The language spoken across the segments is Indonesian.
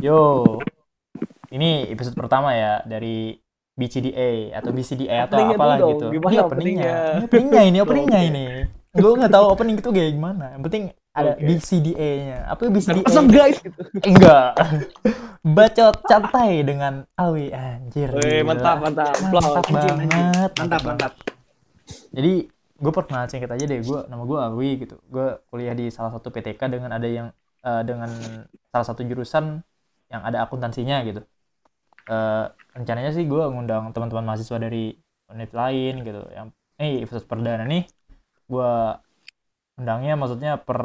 Yo, ini episode pertama ya dari BCDA atau BCDA atau Openingnya apalah dong, gitu. gimana Ini openingnya. openingnya? Ini openingnya ini, openingnya ini. Gue nggak tahu opening itu kayak gimana. Yang penting ada Oke. BCDA-nya. Apa BCDA? Asam guys. gitu. Enggak. Bacot santai dengan Awi anjir. Wih, mantap, mantap. Mantap banget. Mantap, mantap. Jadi gue perkenalan singkat aja deh. Gue nama gue Awi gitu. Gue kuliah di salah satu PTK dengan ada yang eh, dengan salah satu jurusan yang ada akuntansinya gitu. Eh, rencananya sih gue ngundang teman-teman mahasiswa dari unit lain gitu. Yang eh episode perdana nih gue undangnya maksudnya per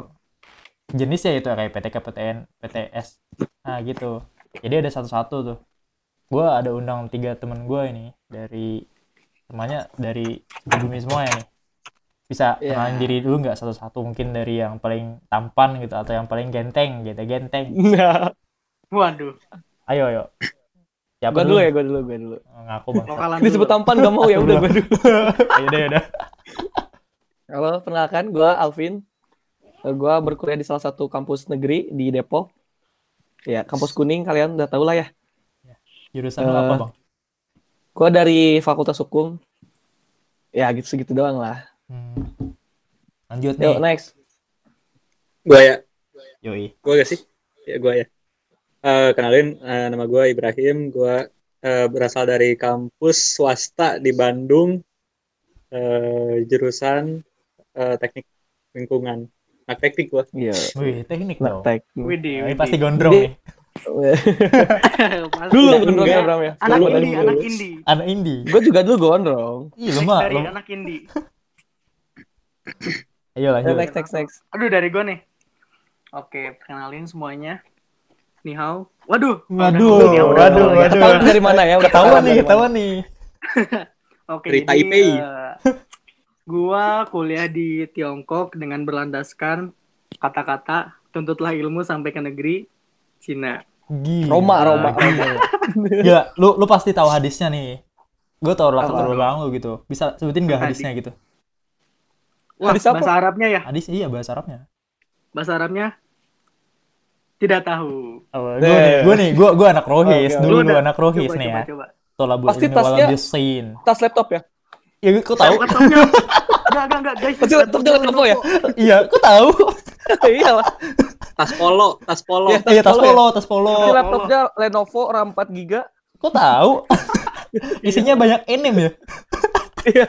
jenis ya itu ya, kayak PTK, PTN, PTS. Nah gitu. Jadi ada satu-satu tuh. Gue ada undang tiga temen gue ini dari semuanya dari bumi semua ya nih bisa Ya. kenalin diri dulu nggak satu-satu mungkin dari yang paling tampan gitu atau yang paling genteng gitu genteng Nah, Waduh, ayo ayo siapa gua dulu ya, gua dulu, gua dulu. ngaku bang Disebut dulu. tampan gak mau ya udah gua dulu. ayo deh udah Halo, perkenalkan gua Alvin. Eh, Gua berkuliah di salah satu kampus negeri di Depok. Ya, kampus kuning kalian udah tahu lah ya. jurusan lu Eh, apa bang Gua dari Fakultas Hukum. Ya, gitu segitu doang lah. Hmm. lanjut nih Yuk, next. Gua ya, yoi gua gak sih? Ya gua ya. Eh, kenalin, eh, nama gua Ibrahim. Gua eh, berasal dari kampus swasta di Bandung, eh, jurusan eh, teknik lingkungan. Anak teknik gua. Iya. wih teknik dong Tek. Widih, Nah, ini pasti gondrong nih. Dulu gondrong enggak. Bram ya. anak Dulu, indie, dulu. anak indie. anak indie Gua juga dulu gondrong. iya lu Next mah dari lu- anak indie. ayo Ya, lanjut next, next, next. Aduh, dari gue nih. Oke, kenalin semuanya. Ni hao. Waduh. Waduh, hao. waduh, waduh. Ketahuan dari mana ya? Udah ketahuan nih ketahuan nih Oke, Dari jadi Taipei. eh, gua kuliah di Tiongkok dengan berlandaskan kata-kata tuntutlah ilmu sampai ke negeri Cina. Gila. Roma, Roma. Gila, lu lu pasti tahu hadisnya nih. Gue tau Apa? belakang lu gitu. Bisa sebutin gak Hadis. hadisnya gitu? Wah, Hadis apa? bahasa Arabnya ya? Hadis iya bahasa Arabnya. Bahasa Arabnya tidak tahu. Oh, gue nih, gue nih, gue gue anak rohis, Oke, dulu Lu gue udah- anak rohis coba, nih coba, ya. coba. Tolabul Pasti tasnya-. Tas laptop ya? Ya, kok tahu? Laptopnya. Enggak, enggak, enggak, guys. Pasti laptopnya Lenovo ya? iya, kok tahu? Iya lah. Tas polo, tas polo. Iya. Tas Iya, tas polo ya? polo, tas polo. Pasti laptopnya Lenovo RAM 4 GB. Kok tahu? Isinya banyak anime ya. Iya.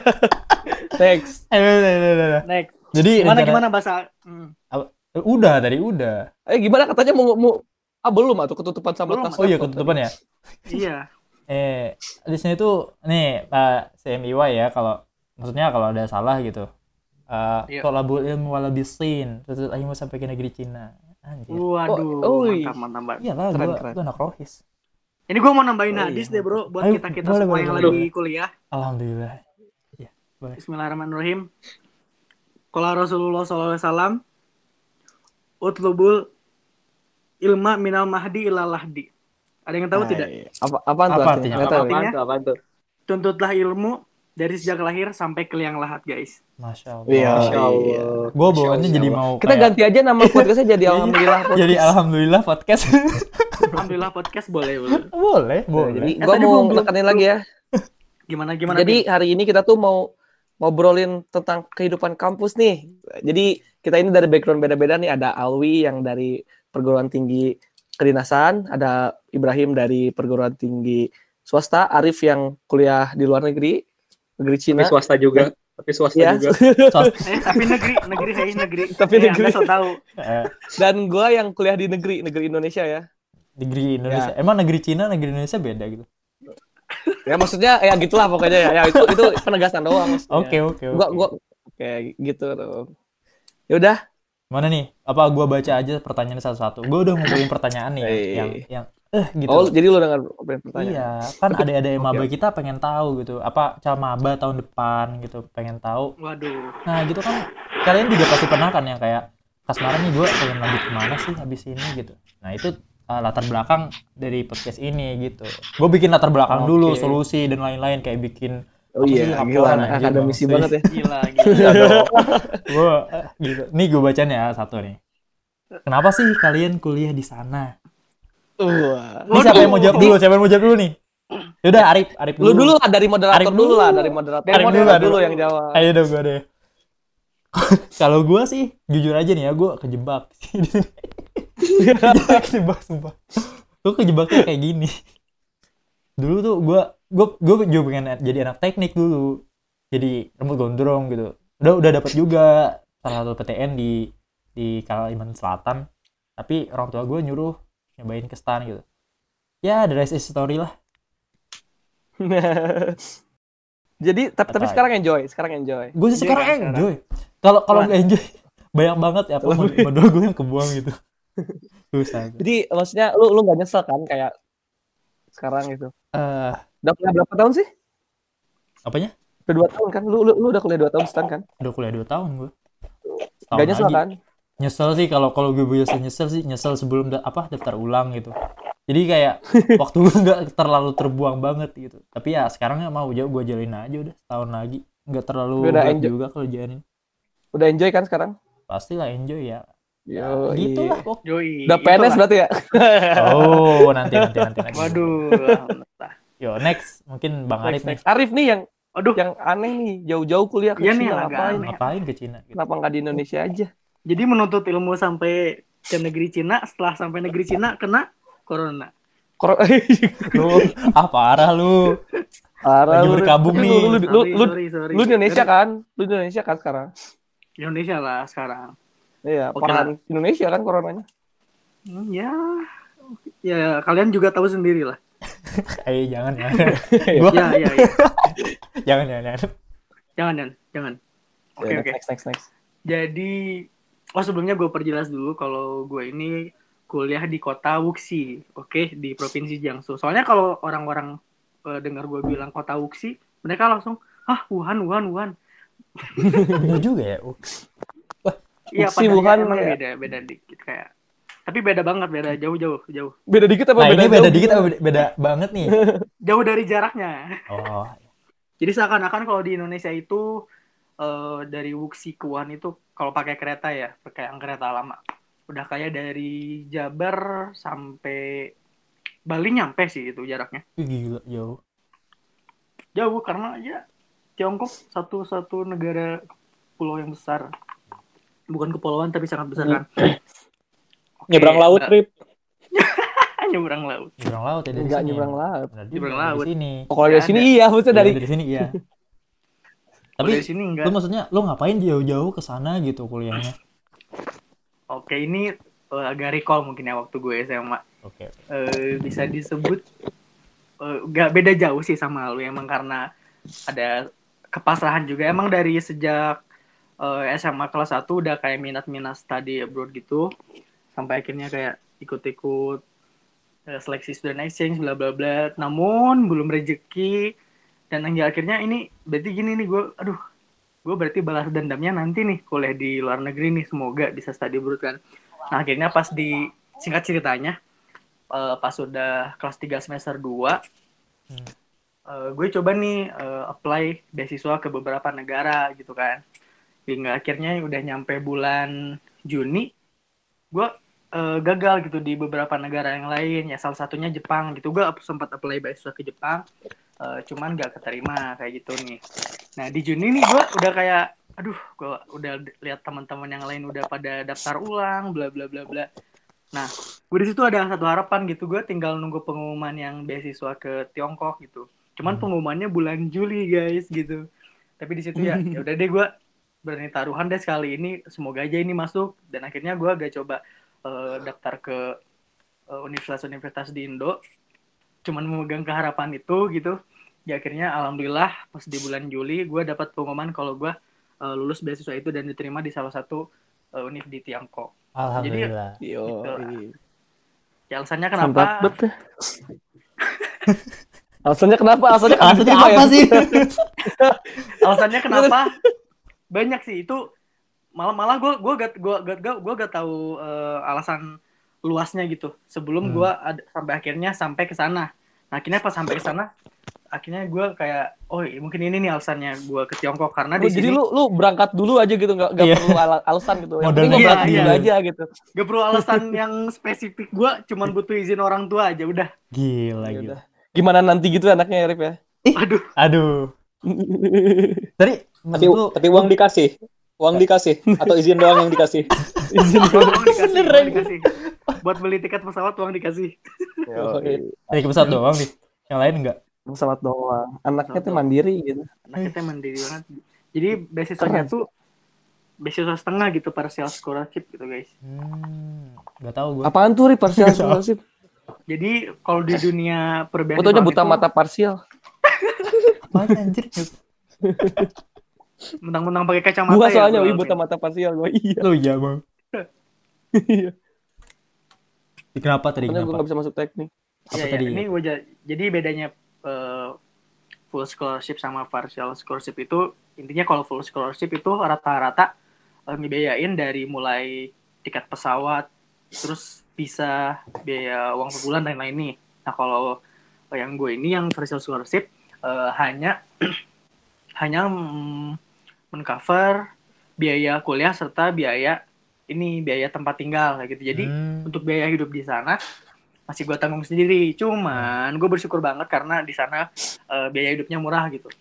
Next. Eh, eh, eh. Next. Jadi Gimana gimana bahasa? Hmm. Udah tadi udah. Eh gimana katanya mau mau Ah belum atau ketutupan sama Belum, tas Oh iya ketutupan ya. Iya. Eh, di sini tuh nih Pak CMIY ya kalau maksudnya kalau ada salah gitu. Eh, Iya. tolabul ilmu walabisin, tutup ilmu sampai ke negeri Cina. Anjir. Waduh, Oh, mantap, mantap, mantap. Iya lah, Keren, gua, keren. gua anak rohis. Ini gue mau nambahin Oh, hadis iya. deh bro, buat Ayo, kita kita boleh, semua boleh, yang boleh. lagi kuliah. Alhamdulillah. Bismillahirrahmanirrahim. Kalau Rasulullah SAW, utlubul ilma minal mahdi ilal lahdi. Ada yang tahu Nah, tidak? iya. Apa apaan tuh Apa artinya? artinya? Apa? Tuh, apaan tuh? Tuntutlah ilmu dari sejak lahir sampai ke liang lahat, guys. Masya Allah. Iya. Masya Allah. Gue bawaannya jadi mau Kita kayak- ganti aja nama podcastnya jadi alhamdulillah podcast. jadi alhamdulillah podcast. Alhamdulillah podcast boleh, boleh. boleh, Nah, boleh. Jadi Eh, gua tadi mau nekanin lagi ya. Gimana gimana? Jadi hari ini kita tuh mau ngobrolin tentang kehidupan kampus nih. Jadi kita ini dari background beda-beda nih. Ada Alwi yang dari perguruan tinggi kedinasan, ada Ibrahim dari perguruan tinggi swasta, Arif yang kuliah di luar negeri, negeri Tapi Cina. swasta juga. Tapi swasta Ya. juga. eh tapi negeri, negeri, hey, negeri. Tapi Eh, negeri. Anda tahu. Dan gua yang kuliah di negeri, negeri Indonesia ya. negeri Indonesia. Ya. Emang negeri Cina, negeri Indonesia beda gitu. Ya maksudnya ya gitulah pokoknya ya. Ya itu itu penegasan doang maksudnya. Oke, oke, oke. Gua gua oke gitu dong. Ya udah, Mana nih? Apa gua baca aja pertanyaan satu-satu? Gua udah ngumpulin pertanyaan nih yang Eh. yang, yang eh gitu. Oh, jadi lu dengar pertanyaan. Iya, kan ada-ada Oke, maba kita pengen tahu gitu. Apa cara maba tahun depan gitu, pengen tahu. Waduh. Nah, gitu kan kalian juga pasti pernah kan yang kayak kasmaran nih gue pengen lanjut ke mana sih habis ini gitu. Nah, itu uh, latar belakang dari podcast ini gitu. Gue bikin latar belakang dulu, Oke. solusi dan lain-lain kayak bikin Oh iya, gila akademisi Bang. banget ya. Gila, gila. Iya. Gua eh, gitu. Nih gue bacain ya satu nih. Kenapa sih kalian kuliah di sana? Wah. Ini siapa yang mau jawab dulu? Siapa yang mau jawab dulu nih? Yaudah Arif, Arif Lu dulu lah dari moderator Arif dulu dulu. lah, dari moderator. Arif dulu dulu dulu. yang jawab. Ayo dong gue deh. Kalau gue sih jujur aja nih ya, gue kejebak di sini. kejebak sumpah. Gue kejebaknya kayak gini. Dulu tuh gue gue gue juga pengen jadi anak teknik dulu. Jadi rambut gondrong gitu. Udah udah dapat juga salah satu PTN di di Kalimantan Selatan. Tapi orang tua gue nyuruh nyobain ke stan gitu. Ya, the rest is story lah. Jadi tapi, tapi sekarang enjoy, sekarang enjoy. gue sih Iya sekarang kan, enjoy kalau kalau nggak enjoy banyak banget ya apa modal gue yang kebuang gitu susah. Jadi maksudnya lu lu gak nyesel kan kayak sekarang gitu. Eh, Udah kuliah berapa tahun sih? apanya Udah dua tahun kan? Lu lu, lu udah kuliah dua tahun setan kan? udah kuliah dua tahun gue Gak nyesel kan? nyesel sih kalau kalau gue biasa nyesel sih nyesel sebelum da- apa daftar ulang gitu jadi kayak waktu gue nggak terlalu terbuang banget gitu tapi ya sekarang ya mau jauh gue jalin aja udah setahun lagi nggak terlalu Udah enjoy. juga kalau jalanin Udah enjoy kan sekarang? pastilah enjoy ya Yo, gitu lah Yoi. Udah PNS berarti ya? oh nanti nanti nanti nanti Waduh. lah. Yo next mungkin bang Arif nih Arif nih yang Aduh, yang aneh nih, jauh-jauh kuliah ke Iya nih, Cina agak ngapain? aneh. ngapain ke Cina gitu. Kenapa nggak di Indonesia aja? jadi menuntut ilmu sampai ke negeri Cina, setelah sampai negeri Cina kena corona. Kor- lu ah parah lu Parah, Lagi lu- berkabung lu- nih. Lu, lu, lu, Sorry, lu, sorry, sorry. lu di Indonesia kan? Lu di Indonesia kan sekarang? Indonesia lah sekarang. Iya, parahan Indonesia kan coronanya. Hmm, ya, ya kalian juga tahu sendiri lah. eh jangan ya gua Ya, ya, ya. jangan jangan jangan Jangan, jangan, jangan. Oke, Ya, oke. Next, next, next. Jadi, oh sebelumnya gue perjelas dulu kalau gue ini kuliah di kota Wuxi, oke, di provinsi Jiangsu. Soalnya kalau orang-orang eh, dengar gue bilang kota Wuxi, mereka langsung, ah Wuhan, Wuhan, Wuhan. bener juga ya Uh, Iya, Wuxi, Wuhan emang ya. beda, beda dikit kayak. Tapi beda banget, beda jauh, jauh, jauh. Beda dikit apa nah beda ini beda jauh? dikit apa beda, beda banget nih Jauh dari jaraknya. oh Jadi seakan-akan kalau di Indonesia itu eh, dari Wuxi ke Wuhan itu kalau pakai kereta ya, pakai yang kereta lama. Udah kayak dari Jabar sampai Bali nyampe sih itu jaraknya. Ih, gila jauh Jauh karena ya Tiongkok satu-satu negara pulau yang besar. Bukan kepulauan tapi sangat besar kan. Nyebrang laut, nah, Rip. nyebrang laut. nyebrang laut ya dari Enggak sini nyebrang laut. Juga, Nyebrang dari laut. sini Oh, kalau dari sini iya, maksudnya dari dari dari sini iya Tapi di sini enggak. lu maksudnya lu ngapain jauh-jauh ke sana gitu kuliahnya Oke, ini eh, agak recall mungkin ya waktu gue SMA. oke eh, bisa disebut nggak beda jauh sih sama lu emang karena ada kepasrahan juga emang dari sejak SMA kelas 1 udah kayak minat-minat study abroad gitu sampai akhirnya kayak ikut-ikut eh, seleksi student exchange bla bla bla. Namun belum rezeki. Dan hingga akhirnya ini berarti gini nih gue aduh gue berarti balas dendamnya nanti nih kuliah di luar negeri nih semoga bisa study abroad kan. Nah akhirnya pas di singkat ceritanya eh, pas udah kelas 3 semester 2 Hmm. eh, gue coba nih eh, apply beasiswa ke beberapa negara gitu kan. Hingga akhirnya udah nyampe bulan Juni gue eh, gagal gitu di beberapa negara yang lain. Ya salah satunya Jepang gitu. Gue sempat apply beasiswa ke Jepang eh, cuman gak keterima kayak gitu nih. Nah di Juni nih gue udah kayak aduh gue udah lihat teman-teman yang lain udah pada daftar ulang bla bla bla bla. Nah gue di situ ada satu harapan gitu. Gue tinggal nunggu pengumuman yang beasiswa ke Tiongkok gitu. Cuman Hmm. pengumumannya bulan Juli guys gitu. Tapi di situ ya ya udah deh gue berani taruhan deh sekali ini. Semoga aja ini masuk. Dan akhirnya gue agak coba eh, daftar ke eh, universitas-universitas di Indo cuman memegang keharapan itu gitu ya akhirnya alhamdulillah pas di bulan Juli gue dapat pengumuman kalau gue eh, lulus beasiswa itu dan diterima di salah satu eh, univ di Tiongkok alhamdulillah Yo. Gitu. iya. ya alasannya kenapa. Alasannya kenapa? Alasannya alasannya diterima apa ya? sih alasannya kenapa banyak sih itu malah malah gue gue gak gue gak gue gue gak tahu eh, alasan luasnya gitu sebelum Hmm. gue sampai akhirnya sampai ke sana nah akhirnya pas sampai ke sana akhirnya gue kayak oh iya, mungkin ini nih alasannya gue ke Tiongkok karena Oh, di jadi sini lu lu berangkat dulu aja gitu nggak nggak Iya. perlu ala- alasan gitu. Yang penting gua berangkat iya, dulu iya. aja gitu. gak perlu alasan yang spesifik gue cuman butuh izin orang tua aja udah Gila, gila. udah. Gimana nanti gitu anaknya Rip ya? aduh Aduh. Tadi Tapi lu tapi uang dikasih. Uang dikasih atau izin doang yang dikasih. Izin uang dikasih, Beneran. uang dikasih buat beli tiket pesawat uang dikasih tadi ke pesawat doang nih. Yang lain enggak? pesawat doang. Anaknya tuh mandiri gitu. anak kita mandiri banget jadi beasiswanya tuh beasiswa setengah gitu partial scholarship gitu guys Hmm, enggak tahu gue. Apaan tuh Rip parsial scholarship? jadi kalau di dunia perbeasiswaan Fotonya buta itu, mata parsial. Apaan anjir? Mentang-mentang pakai kacamata Gua ya, soalnya wih buta mata parsial gua. Iya. Lu iya, Bang. Iya. Kenapa tadi Soalnya gua kenapa? nggak bisa masuk teknik. Apa Iya, iya. tadi? Ini gua ja- jadi bedanya eh, full scholarship sama partial scholarship itu intinya kalau full scholarship itu rata-rata eh, ngebiayain dari mulai tiket pesawat terus bisa biaya uang sebulan dan lain nih. Nah kalau yang gue ini yang partial scholarship eh, hanya hanya mm, mengcover biaya kuliah serta biaya ini biaya tempat tinggal kayak gitu. Jadi Hmm, untuk biaya hidup di sana masih gue tanggung sendiri. Cuman gue bersyukur banget karena di sana eh, biaya hidupnya murah gitu.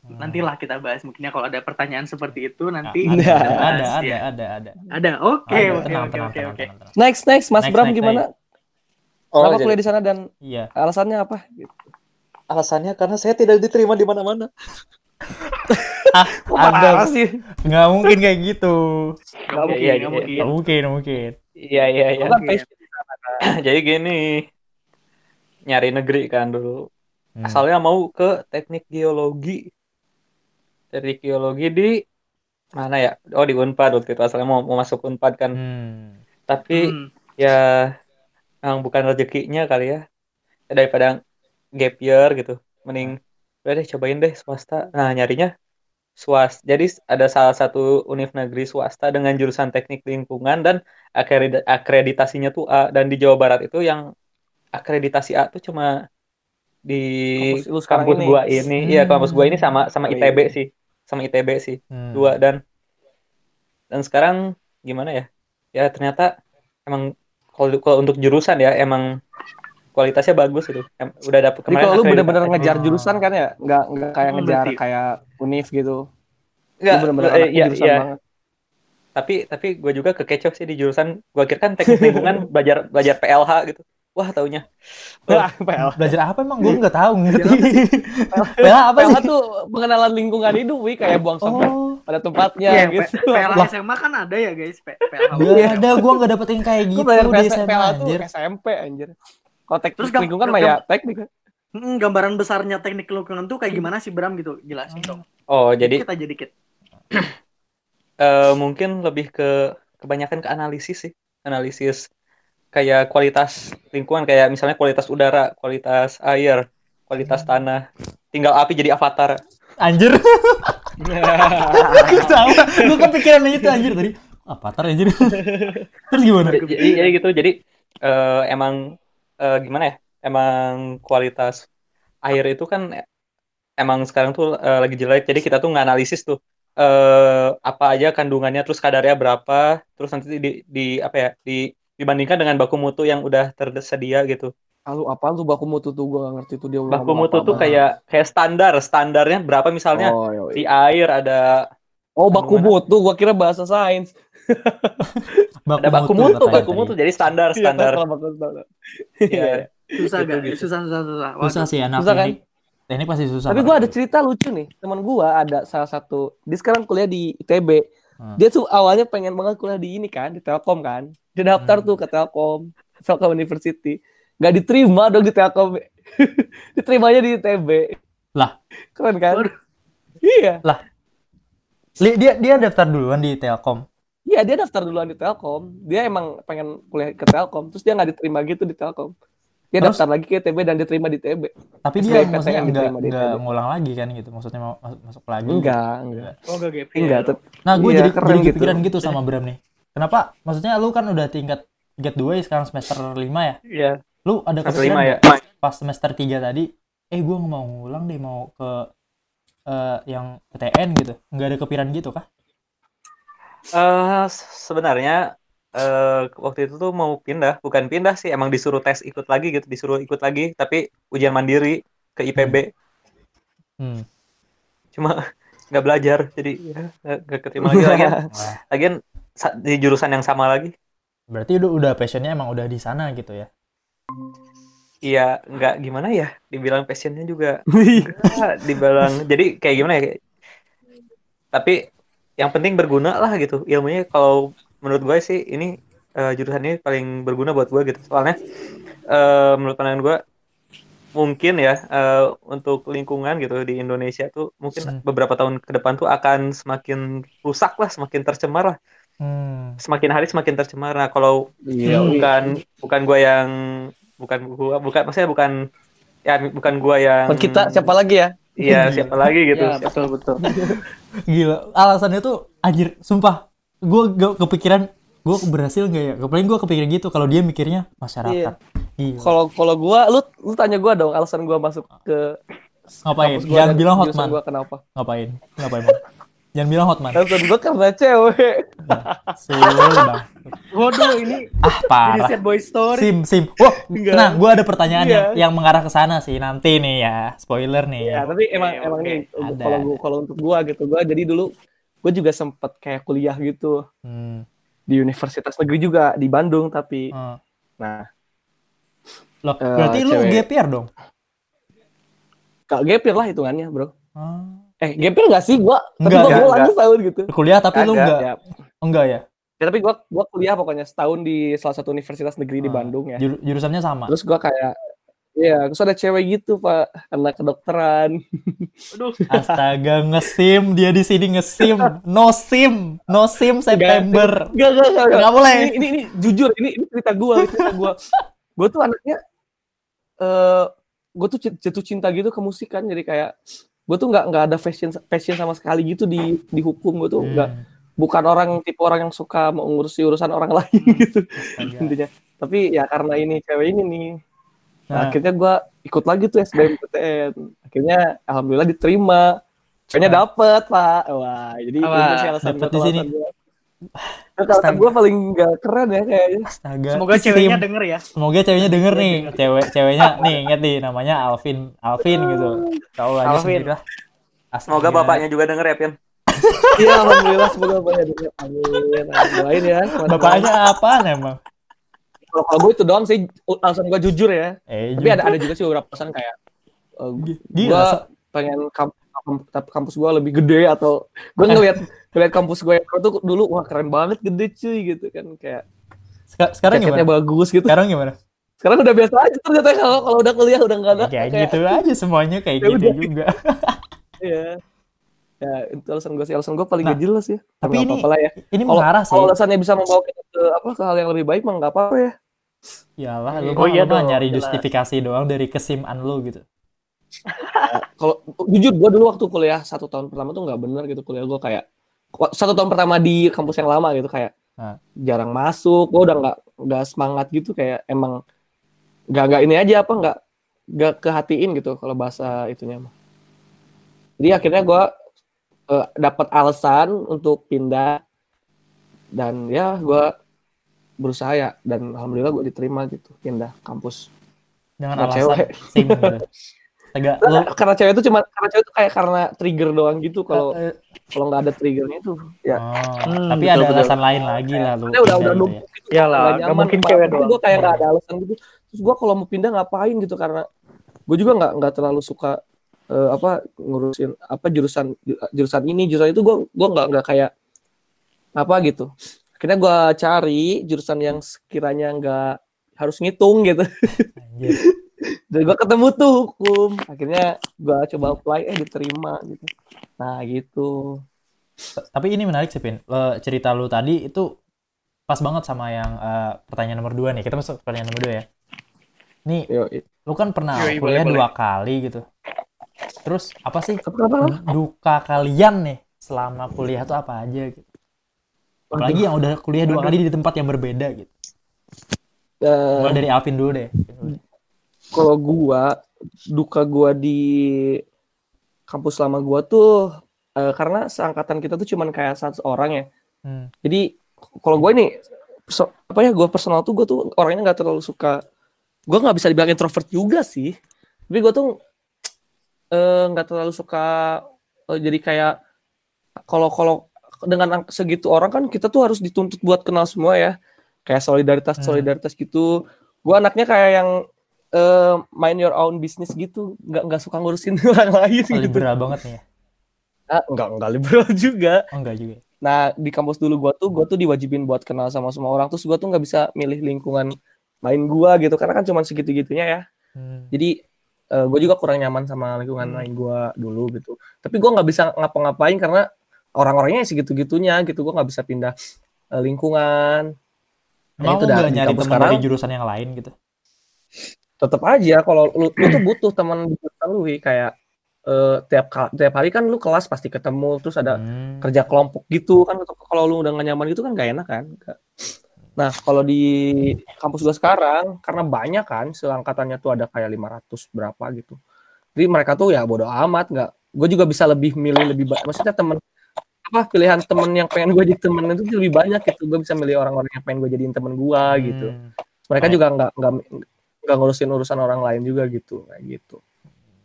hmm. Nantilah kita bahas mungkinnya kalau ada pertanyaan seperti itu nanti ada, Nah. ada, ada, bahas, ada, ya. ada, ada. Ada. Oke, Ada, oke, oke, oke. Next next Mas Next, Bram next, gimana? Oh, Kenapa jadi kuliah di sana dan Iya. alasannya apa? Gitu. alasannya karena saya tidak diterima di mana-mana. Parah Ada, sih. nggak mungkin kayak gitu. Nggak mungkin, Iya, nggak iya, mungkin. Nggak mungkin, nggak mungkin. Iya iya iya. Kan. Jadi gini, nyari negeri kan dulu. Hmm. Asalnya mau ke teknik geologi. Teknik geologi di mana ya? Oh di Unpad waktu itu asalnya mau, mau masuk Unpad kan. Hmm. Tapi Hmm. ya memang bukan rezekinya kali ya. Ya, Daripada gap year gitu. Mending udah deh cobain deh swasta. Nah nyarinya swasta. Jadi ada salah satu univ negeri swasta dengan jurusan teknik lingkungan dan akredi- akreditasinya tuh A. Dan di Jawa Barat itu yang akreditasi A tuh cuma di Kampus kampus ini. gua ini. Iya kampus gua ini sama sama Oh, ITB iya. sih. Sama ITB sih Hmm. dua dan dan sekarang gimana ya ya ternyata emang kalau kalau untuk jurusan ya emang kualitasnya bagus itu Em- udah dapet Jadi kemarin kalau lu bener-bener ngejar Oh. jurusan kan ya, nggak nggak kayak Hmm, ngejar berarti. kayak univ gitu. Enggak, lu bener-bener eh, iya, jurusan iya. banget. tapi tapi gue juga kekecoh sih di jurusan gue kira kan teknik lingkungan belajar belajar PLH gitu wah taunya Wah, PL. Belajar apa emang? Gue nggak tahu ngerti. PLH apa PLH sih? tuh pengenalan lingkungan hidup, wi kayak buang sampah Oh, pada tempatnya Iya, gitu. PLH Lah. SMA kan ada ya guys, PLH. nggak ada. Gue nggak dapet yang kayak gitu belajar di PS SMA PLH tuh anjir. SMP anjir. Kalau teknik Terus lingkungan mah ya teknik. Hmm, gambaran besarnya teknik lingkungan tuh kayak gimana sih Bram gitu? Jelasin dong. oh jadi Dikit aja dikit. eh, mungkin lebih ke kebanyakan ke analisis sih analisis kayak kualitas lingkungan kayak misalnya kualitas udara kualitas air kualitas tanah tinggal api jadi avatar Anjir. Gue tahu. Gue kepikiran itu anjir tadi. Apa tar anjir? Terus gimana? jadi, jadi jadi gitu jadi eh, emang eh, gimana ya emang kualitas air itu kan emang sekarang tuh eh, lagi jelek jadi kita tuh nganalisis tuh eh apa aja kandungannya terus kadarnya berapa terus nanti di, di apa ya di dibandingkan dengan baku mutu yang udah tersedia gitu. Lalu apa tuh baku mutu tuh? Gua gak ngerti tuh dia baku mutu tuh kayak kayak standar standarnya berapa misalnya? Oh, di air ada oh baku mutu gua kira bahasa sains. Baku ada baku mutu katanya baku tadi. mutu jadi standar Iya, standar baku mutu. Iya. Susah Gitu, gak? gitu. Susah, susah, susah. Susah sih anak Susah kan? teknik. Teknik pasti susah. Tapi gua ada cerita lucu nih. Teman gua ada salah satu dia sekarang kuliah di ITB. Hmm. Dia tuh awalnya pengen banget kuliah di ini kan, di Telkom kan. Dia daftar Hmm. tuh ke Telkom, Telkom University. Gak diterima dong di Telkom. Diterimanya di ITB. Lah. Keren kan? Waduh. Iya. Li- dia dia daftar duluan di Telkom. Iya dia daftar duluan di Telkom. Dia emang pengen kuliah ke Telkom. Terus dia nggak diterima gitu di Telkom. Dia Terus? daftar lagi ke ITB dan diterima di ITB. Tapi dia dia maksudnya PTN enggak diterima di enggak ITB. ngulang lagi kan gitu. Maksudnya mau masuk, masuk lagi. Enggak, enggak. Oh, gak gap year. Enggak, tet- Nah, gue Iya, jadi keren jadi gitu. kepikiran gitu sama Bram nih. Kenapa? Maksudnya lu kan udah tingkat tingkat 2 ya sekarang semester 5 ya. Iya. Lu ada Semester kepikiran lima ya. nggak pas semester 3 tadi eh gue mau ngulang deh mau ke eh, yang PTN gitu nggak ada kepikiran gitu kah Eh, sebenarnya eh, waktu itu tuh mau pindah, bukan pindah sih, emang disuruh tes ikut lagi gitu, disuruh ikut lagi, tapi ujian mandiri ke IPB, hmm. cuma nggak belajar, jadi ya nggak keterima lagi. Lagian, lagian di jurusan yang sama lagi, berarti udah udah passionnya emang udah di sana gitu ya iya nggak gimana ya, dibilang passionnya juga dibilang, jadi kayak gimana ya? Tapi yang penting berguna lah gitu, ilmunya kalau menurut gue sih ini eh, jurusan ini paling berguna buat gue gitu, soalnya eh, menurut pandangan gue mungkin ya eh, untuk lingkungan gitu di Indonesia tuh mungkin Hmm. beberapa tahun ke depan tuh akan semakin rusak lah, semakin tercemar lah, hmm. semakin hari semakin tercemar. Nah kalau Iya, Hmm. bukan bukan gue yang bukan gua bukan maksudnya bukan ya bukan gue yang kita siapa lagi ya? Iya siapa lagi gitu. Ya, betul betul. gila alasannya tuh anjir sumpah gue gak kepikiran gue berhasil nggak ya paling gue kepikiran gitu kalau dia mikirnya masyarakat gila Kalau kalau gua lu lu tanya gua dong alasan gua masuk ke ngapain jangan bilang hotman Gua kenapa? ngapain ngapain Bang? Jangan bilang hotman Alasan gua karena cewek. Sul, bang Waduh, ini ah jadi parah sad boy story. sim sim wah Enggak. nah gue ada pertanyaan Iya. yang, yang mengarah ke sana sih nanti nih ya spoiler nih Ya, tapi emang Oke, emang oke. nih kalau kalau untuk gua gitu gua jadi dulu gua juga sempet kayak kuliah gitu hmm. di universitas negeri juga di Bandung tapi eh. nah loh Eh, berarti lu cewek. year dong gak gapir lah hitungannya bro Ah. Eh gapir gak sih? Gua tapi Enggak, gua enggak, gua lanjut tahun gitu. Kuliah tapi lu Kagak, enggak ya, enggak ya? Ya tapi gua gua kuliah pokoknya setahun di salah satu universitas negeri di Ah. Bandung ya. Jur- jurusannya sama? Terus gua kayak Iya, terus ada cewek gitu pak, anak kedokteran. Aduh, Astaga, ngesim. Dia di sini ngesim, no sim, no sim September. Gak, gak, gak, Nggak. Boleh. Ini, ini, ini jujur, ini, ini cerita gue, cerita gue. gue tuh anaknya, eh gue tuh jatuh cinta gitu ke musik kan, jadi kayak gue tuh nggak nggak ada passion passion sama sekali gitu di di hukum gue tuh nggak Hmm, bukan orang tipe orang yang suka mengurusi urusan orang lain gitu astaga. intinya. Tapi ya karena ini cewek ini nih, Nah, Nah, akhirnya gue ikut lagi tuh SBMPTN. Akhirnya alhamdulillah diterima. Kayaknya dapet pak. Wah, jadi Apa? itu sih alasan Dapet Nah, alasan gue paling gak keren ya kayaknya. astaga. semoga Sim. ceweknya denger ya. Semoga ceweknya denger nih, cewek ceweknya nih inget nih namanya Alvin, Alvin gitu. Tahu aja Alvin. sendiri lah. Semoga bapaknya juga denger ya Pian. Iya alhamdulillah semoga bapaknya denger. Amin. Amin. Doain ya. Bapaknya apaan emang? Kalau kalau gue itu doang sih alasan gue jujur ya. Eh, Tapi juga. ada ada juga sih beberapa alasan kayak uh, Gila, gue pengen kamp- kampus gue lebih gede atau gue ngeliat ngeliat kampus gue yang tuh dulu wah keren banget gede cuy gitu kan kayak Seka- sekarang jaketnya gimana? bagus gitu. Sekarang gimana? Sekarang udah biasa aja ternyata kalau kalau udah kuliah udah nggak ada Kayak gitu aja semuanya kayak Ya gitu udah. juga. Iya. Ya itu alasan gue sih alasan gue paling Nah, gak jelas ya. tapi ini apa-apa lah ya. Ini Kalau mengarah sih. kalau alasannya bisa membawa kita ke apa ke hal yang lebih baik mah nggak apa-apa ya. Iyalah, lu Oh mah iya lu mah dong, nyari jelas. justifikasi doang dari kesiman lu gitu. Kalau jujur gue dulu waktu kuliah satu tahun pertama tuh nggak bener gitu kuliah gue kayak satu tahun pertama di kampus yang lama gitu kayak Nah. jarang masuk. Gue udah nggak nggak semangat gitu kayak emang nggak nggak ini aja apa nggak nggak kehatiin gitu kalau bahasa itunya mah. Jadi akhirnya gue eh, dapat alasan untuk pindah dan ya gue berusaha ya dan alhamdulillah gue diterima gitu pindah kampus. Dengan alasan cewek. Astaga, lu karena cewek itu cuma karena cewek itu kayak karena trigger doang gitu kalau eh, kalau nggak ada triggernya itu ya oh, Hmm, tapi betul, ada betul. alasan lain lagi lah lu. Udah udah gitu numpuk gitu Iyalah, nggak mungkin cewek doang. gue kayak nggak ada alasan gitu terus gue kalau mau pindah ngapain gitu karena gue juga nggak nggak terlalu suka eh, apa ngurusin apa jurusan jurusan ini jurusan itu gue gue nggak nggak kayak apa gitu akhirnya gue cari jurusan yang sekiranya nggak harus ngitung gitu Anjir. Dan gue ketemu tuh hukum akhirnya gue coba apply eh diterima gitu nah gitu Tapi ini menarik sih, Pin. Eh, cerita lu tadi itu pas banget sama yang eh, pertanyaan nomor dua nih. Kita masuk ke pertanyaan nomor dua ya. Nih, Yo, lu kan pernah Yoi, kuliah boleh, dua kali gitu. Terus apa sih apa apa apa? duka kalian nih selama kuliah tuh apa aja gitu? Apalagi yang udah kuliah dua kali di tempat yang berbeda gitu. Eh, Mulai dari Alvin dulu deh. Kalau gua duka gua di kampus lama gua tuh eh, karena seangkatan kita tuh cuman kayak satu orang ya. Hmm. Jadi kalau gue ini perso- apa ya gue personal tuh gue tuh orangnya nggak terlalu suka gue nggak bisa dibilang introvert juga sih tapi gue tuh eh, nggak terlalu suka eh, jadi kayak kalau kalau dengan segitu orang kan kita tuh harus dituntut buat kenal semua ya kayak solidaritas Hmm. solidaritas gitu gue anaknya kayak yang eh, mind your own business gitu nggak nggak suka ngurusin orang lain Oh, gitu liberal banget nih ya. ah, nggak nggak liberal juga Oh enggak juga. Nah, di kampus dulu gua tuh gua tuh diwajibin buat kenal sama semua orang terus gua tuh nggak bisa milih lingkungan main gua gitu karena kan cuma segitu-gitunya ya. Hmm. Jadi eh, gua juga kurang nyaman sama lingkungan main gua dulu gitu. Tapi gua nggak bisa ngapa-ngapain karena orang-orangnya ya segitu-gitunya gitu. Gua nggak bisa pindah eh, lingkungan. Emang itu lu dah, nggak di nyari teman dari jurusan yang lain gitu? Tetap aja kalau lu, lu tuh butuh teman di lu kayak eh, tiap tiap hari kan lu kelas pasti ketemu terus ada Hmm. kerja kelompok gitu kan kalau lu udah gak nyaman gitu kan gak enak kan nah kalau di kampus gua sekarang karena banyak kan seangkatannya tuh ada kayak 500 berapa gitu. Jadi mereka tuh ya bodo amat nggak gue juga bisa lebih milih lebih banyak maksudnya temen apa pilihan temen yang pengen gue jadi temen itu lebih banyak gitu. Gue bisa milih orang-orang yang pengen gue jadiin temen gue gitu. Hmm. mereka Kayak- juga nggak nggak nggak ngurusin urusan orang lain juga gitu kayak gitu.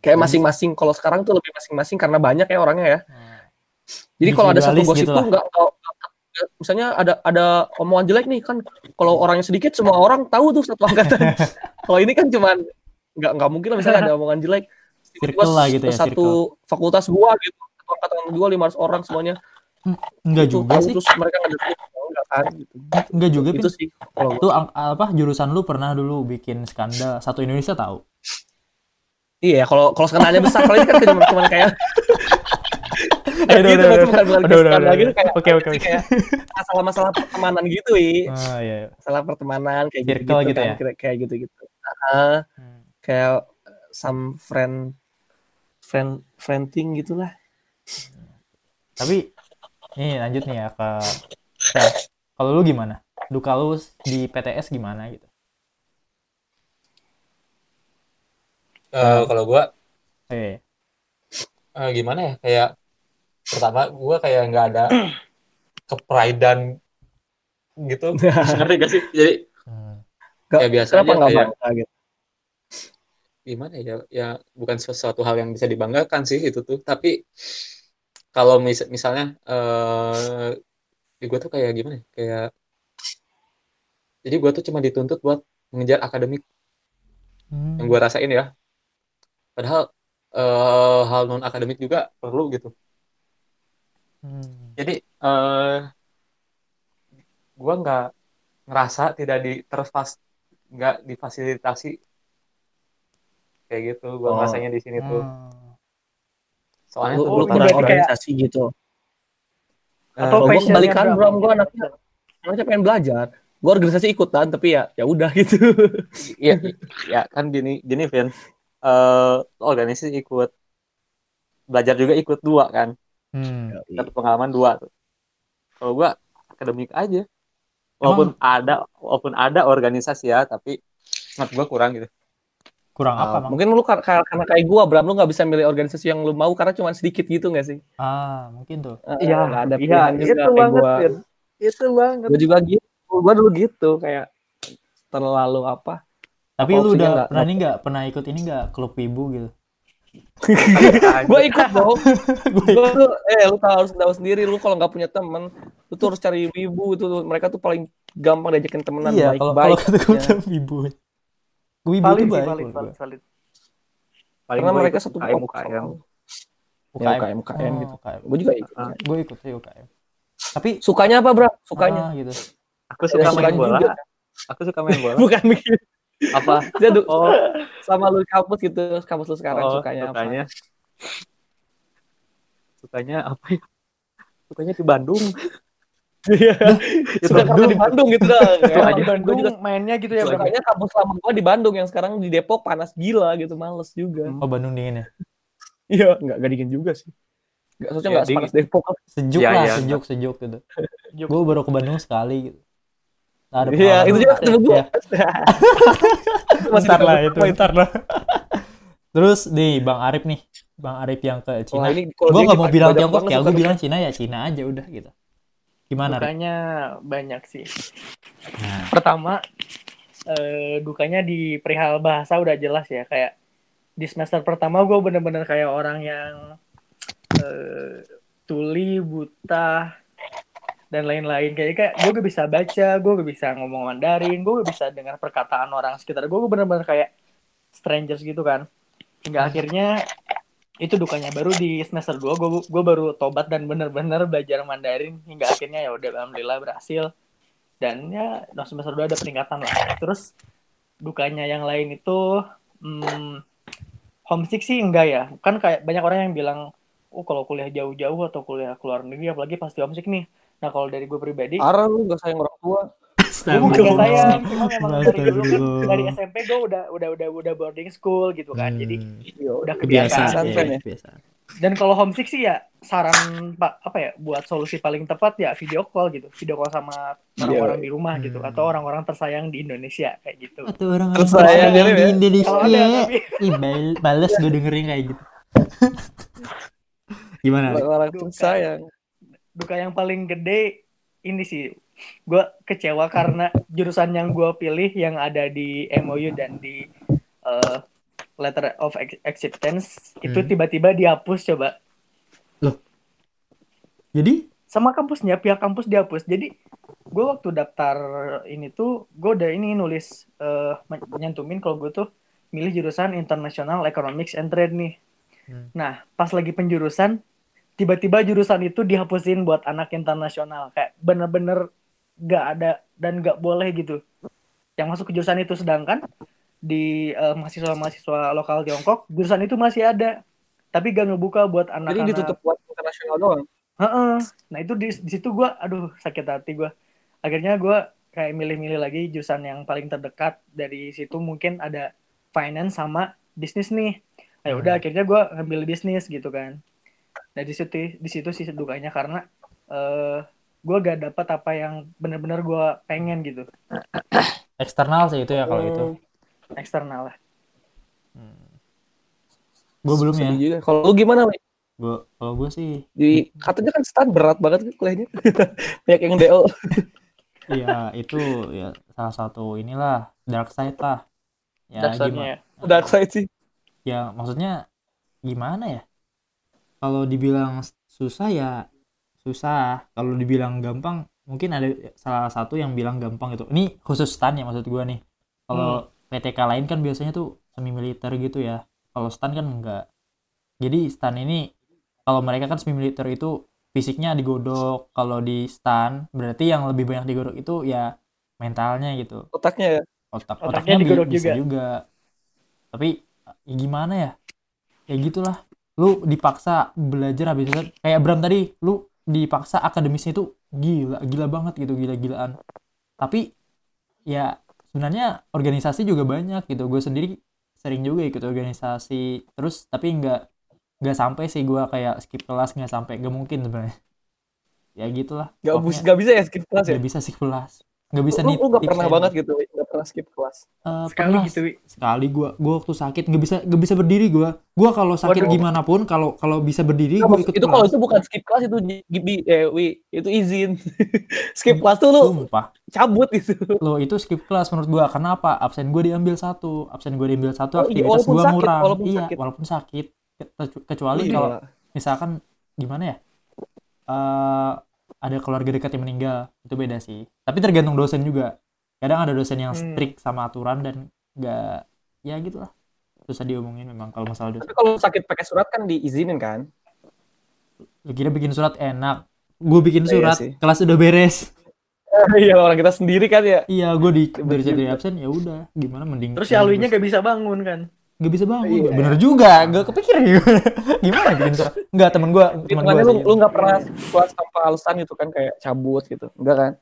Kayak masing-masing kalau sekarang tuh lebih masing-masing karena banyak ya orangnya ya. Jadi kalau ada satu gosip gitu tuh nggak misalnya ada ada omongan jelek nih kan kalau orangnya sedikit semua orang tahu tuh satu angkatan. kalau ini kan cuman nggak nggak mungkin lah misalnya ada omongan jelek. Circle lah gitu ya, satu fakultas gua gitu angkatan gua 500 orang semuanya. Enggak Itu juga tahu sih. terus mereka enggak kan gitu Enggak juga, itu sih kalau ang- apa jurusan lu pernah dulu bikin skandal satu Indonesia tahu? iya kalau kalau skenanya besar kalau ini kan cuma cuma kayak Eh, udah, gitu udah, maksudnya udah. bukan bukan Udah, udah, skandal udah. gitu kayak Oke, oke, kayak masalah-masalah pertemanan gitu wi Ah, iya. iya. masalah pertemanan kayak gitu, Circle gitu kan ya? kayak- gitu gitu Ah, Hmm. kayak some friend friend friending gitulah Tapi nih lanjut nih ya ke. Kalau lu gimana? Duka lu di PTS gimana gitu? Eh, kalau gua Eh, eh, gimana ya? Kayak pertama gua kayak nggak ada kepridean gitu. Ngerti gak sih? Jadi hmm. Ya, biasa kenapa aja kayak- bangga gitu? Gimana ya? Ya bukan sesuatu hal yang bisa dibanggakan sih itu tuh. Tapi kalau mis- misalnya eh di gue tuh kayak gimana ya kayak jadi gue tuh cuma dituntut buat mengejar akademik Hmm. yang gue rasain ya padahal eh, hal non akademik juga perlu gitu Hmm. jadi eh gue nggak ngerasa tidak di terfas nggak difasilitasi kayak gitu gue Oh. ngerasanya di sini tuh Hmm. soalnya lu, tuh lu Oh, kurang berarti kayak- organisasi gitu Atau kalau gue kebalikan Bram. bro gue anaknya anaknya pengen belajar gue organisasi ikutan tapi ya ya udah gitu Iya, ya kan gini, gini Vin. Eh organisasi ikut belajar juga ikut dua kan, Hmm. dapat pengalaman dua tuh. Kalau gua akademik aja, walaupun ada, walaupun ada organisasi ya, tapi menurut gua kurang gitu. Kurang apa, Ah, Mang? mungkin lu kar- kar- karena kayak gue Bram lu nggak bisa milih organisasi yang lu mau karena cuma sedikit gitu nggak sih Ah, mungkin tuh. Eh, nggak ada iya, pilihan juga itu kayak banget, gua. Itu banget. gue juga gitu gue dulu gitu kayak terlalu apa Tapi Apa lu udah nggak- pernah nih nggak pernah ikut ini nggak klub ibu gitu? gue ikut dong Gue tuh eh lu tahu harus tahu sendiri lu kalau nggak punya temen lu tuh harus cari ibu itu mereka tuh paling gampang diajakin temenan iya, baik kalau baik kalau kata gue tuh ibu. Gue ibu Valid tuh sih, baik. valid, valid, valid. Paling karena mereka satu UKM, UKM. ya UKM. UKM UKM Oh, gitu UKM. gue juga ikut Ah. Gue ikut sih UKM. Tapi sukanya apa bro sukanya ah, gitu. Aku suka Ya, main bola. juga. Aku suka main bola. bukan begitu Apa? jadi Oh, sama lu kampus gitu kampus lu sekarang oh, sukanya, sukanya. Sukanya apa ya? Sukanya di Bandung. Iya. suka karena di Bandung gitu dah di gua Bandung juga mainnya gitu ya, Bram. sukanya kampus lama gua di Bandung yang sekarang di Depok panas gila gitu males juga Oh Bandung dingin ya. iya nggak nggak dingin juga sih nggak soalnya Ya, nggak dingin. sepanas Depok Sejuk Iya, lah, iya. sejuk sejuk gitu. Sejuk. Gue baru ke Bandung sekali gitu. Nah, ada iya itu juga ketemu gua Ya, Masih Ntar lah itu, sama ntar lah. Terus nih Bang Arif nih, Bang Arif yang ke Cina. Gue nggak mau bilang Tiongkok ya, gue bilang Cina ya Cina aja udah gitu. Gimana? Dukanya banyak sih. Nah, Pertama, eh, dukanya di perihal bahasa udah jelas ya. Kayak di semester pertama gue bener-bener kayak orang yang eh, tuli, buta, dan lain-lain. Kayak kayak gue gak bisa baca, gue gak bisa ngomong Mandarin, gue gak bisa dengar perkataan orang sekitar gue. Gue bener-bener kayak strangers gitu kan. Hingga akhirnya itu dukanya. Baru di semester 2 gue gue baru tobat dan bener-bener belajar Mandarin. Hingga akhirnya ya udah alhamdulillah berhasil. Dan ya no, semester 2 ada peningkatan lah. Terus dukanya yang lain itu hmm, homesick sih enggak ya. Kan kayak banyak orang yang bilang oh kalau kuliah jauh-jauh atau kuliah keluar negeri apalagi pasti homesick nih. Nah kalau dari gue pribadi Parah lu gak sayang orang tua. Gue bukan cuma memang dari dulu Astagfirullah. dari SMP gue udah udah udah udah boarding school gitu kan jadi Hmm, Yo, udah kebiasaan, kebiasaan Pesantren ya, ya? kebiasaan. dan kalau homesick sih ya saran pak apa ya buat solusi paling tepat ya video call gitu video call sama orang-orang di rumah gitu Hmm. atau orang-orang tersayang di Indonesia kayak gitu Atau orang Terus orang saya yang jadi di ya. Indonesia. kalau ada tapi males gue dengerin kayak gitu. Gimana? Rik? Orang Duka. tuh sayang. duka yang paling gede ini sih gue kecewa karena jurusan yang gue pilih yang ada di MOU dan di eh, letter of ac- acceptance itu Hmm. tiba-tiba dihapus coba. Jadi? Sama kampusnya pihak kampus dihapus. Jadi gue waktu daftar ini tuh gue udah ini nulis eh men- nyantumin kalau gue tuh milih jurusan international economics and trade nih. Hmm. nah pas lagi penjurusan tiba-tiba jurusan itu dihapusin buat anak internasional. Kayak bener-bener gak ada dan gak boleh gitu yang masuk ke jurusan itu sedangkan di eh, mahasiswa-mahasiswa lokal Tiongkok jurusan itu masih ada tapi gak ngebuka buat Jadi anak-anak ditutup buat internasional doang. Heeh. Nah itu di, di situ gue, aduh sakit hati gue. Akhirnya gue kayak milih-milih lagi jurusan yang paling terdekat dari situ mungkin ada finance sama bisnis nih. Hmm. udah akhirnya gue ngambil bisnis gitu kan. Nah di situ di situ sih dukanya karena eh gue gak dapat apa yang bener-bener gue pengen gitu eksternal sih itu ya kalau itu. Hmm, eksternal lah. Gue belum ya. juga. Kalau lu gimana? Gue kalau gue sih Di katanya kan stan berat banget kan kuliahnya. Banyak yang DO. ya itu ya salah satu inilah dark side lah. Ya Dasarnya gimana? ya. Dark side sih. Ya maksudnya gimana ya? Kalau dibilang susah ya susah. Kalau dibilang gampang mungkin ada salah satu yang bilang gampang gitu. Ini khusus stan ya maksud gua nih. Kalau PTK lain kan biasanya tuh semi militer gitu ya. Kalau stan kan enggak. Jadi stan ini kalau mereka kan semi militer itu fisiknya digodok. Kalau di stan berarti yang lebih banyak digodok itu ya mentalnya gitu Otaknya ya. otak Otaknya otaknya digodok bisa juga. juga. tapi ya gimana ya ya gitulah lu dipaksa belajar habis itu kayak Bram tadi lu dipaksa akademisnya itu gila gila banget gitu gila-gilaan. Tapi ya sebenarnya organisasi juga banyak gitu. Gue sendiri sering juga ikut organisasi. Terus tapi nggak nggak sampai sih gue kayak skip kelas nggak sampai nggak mungkin sebenarnya. Ya gitulah Gak, Pokoknya bus, gak bisa ya skip kelas ya? nggak bisa skip kelas. Nggak bisa lu, lu gak pernah banget gitu, Pernah skip kelas. Eh, Sekali pernah gitu. Wi. sekali gua gua waktu sakit nggak bisa nggak bisa berdiri gua gua kalau sakit Waduh. gimana pun kalau kalau bisa berdiri Nah, gua maksud- ikut itu kalau kelas itu bukan skip kelas itu gibi eh wi itu izin. skip kelas tuh lu sumpah cabut gitu. lo itu skip kelas menurut gua kenapa absen gua diambil satu absen gua diambil satu Oh, iya, aktivitas walaupun gua sakit, ngurang walaupun iya sakit. walaupun sakit Ke- kecuali Gila. kalau misalkan gimana ya eh ada keluarga dekat yang meninggal itu beda sih tapi tergantung dosen juga kadang ada dosen yang Hmm. strict sama aturan dan nggak ya gitulah susah diomongin memang kalau masalah dosen Tapi kalau sakit pakai surat kan diizinin kan? lu kira bikin surat enak gue bikin Iya surat sih. kelas udah beres Iya orang kita sendiri kan ya. iya gue di dari juga. dari absen ya udah gimana mending Terus si Alwinya gak bisa bangun kan. gak bisa bangun Iya. bener juga gak kepikiran gimana gimana bikin surat nggak temen gue temen gue lu lu nggak pernah kelas tanpa alasan gitu kan kayak cabut gitu. Enggak kan?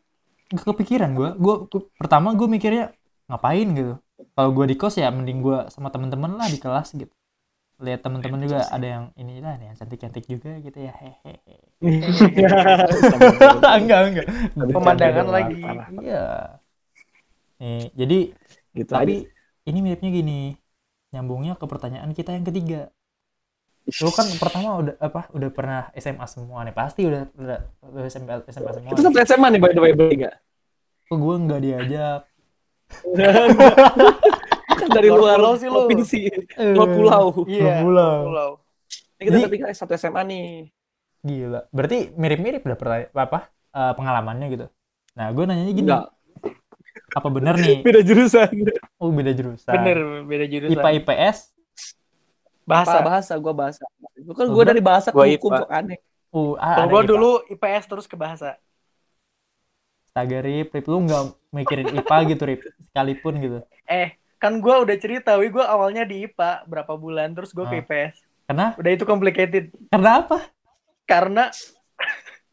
Gak kepikiran gue gue pertama gue mikirnya ngapain gitu? Kalau gue di kos ya mending gue sama temen-temen lah di kelas gitu. Lihat temen-temen juga ada yang ini lah ada yang cantik-cantik juga gitu ya hehehe. Enggak enggak. Pemandangan lagi. iya. Nih jadi gitu tapi ini miripnya gini. Nyambungnya ke pertanyaan kita yang ketiga lu kan pertama udah apa udah pernah SMA semua nih pasti udah udah, udah SMA SMA semua Itu satu SMA nih by the way bertiga. kok gue nggak diajak Kan dari Luar luar pulau sih lu. provinsi, luar pulau. Iya. Pulau. Pulau. Ini kita Jadi- bertiga satu SMA nih. gila berarti mirip-mirip udah pertanya apa eh, pengalamannya gitu nah gue nanyanya gini Enggak, apa bener nih beda jurusan. oh beda jurusan Bener, beda jurusan. IPA IPS Bahasa, Bahasa. bahasa, gua bahasa. Itu kan gua dari bahasa ke gua hukum sok aneh. uh ah, IPA. dulu IPS terus ke bahasa. Astaga Rip, Rip lu nggak mikirin IPA gitu Rip sekalipun gitu Eh, kan gua udah cerita, wi gua awalnya di IPA berapa bulan terus gua Ah. ke IPS. karena Udah itu complicated karena apa karena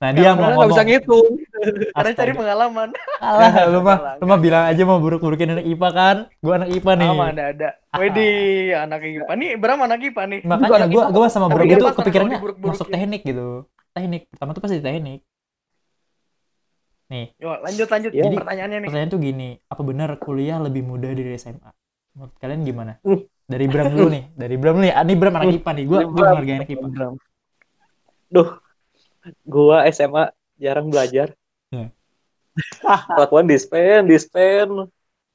nah dia mau Karena nggak bisa ngomong. ngitung. karena cari pengalaman. Alah, lu mah lu mah bilang aja mau buruk-burukin anak IPA kan? Gua anak IPA nih. Sama ada ada. Widih, anak IPA. Nih, Bram anak IPA nih. makanya anak gua gua sama gitu pasrah kepikirannya masuk teknik gitu. Teknik. Pertama tuh pasti teknik. Nih. Yo, lanjut lanjut. Iya. pertanyaannya nih. pertanyaan tuh gini. Apa benar kuliah lebih mudah dari SMA menurut kalian gimana? Uh. dari Bram dulu nih. Dari Bram nih. Ah, ini Bram anak. IPA nih. Gua gua menghargai anak IPA Duh, gua SMA jarang belajar. Ya. Kelakuan dispen, dispen,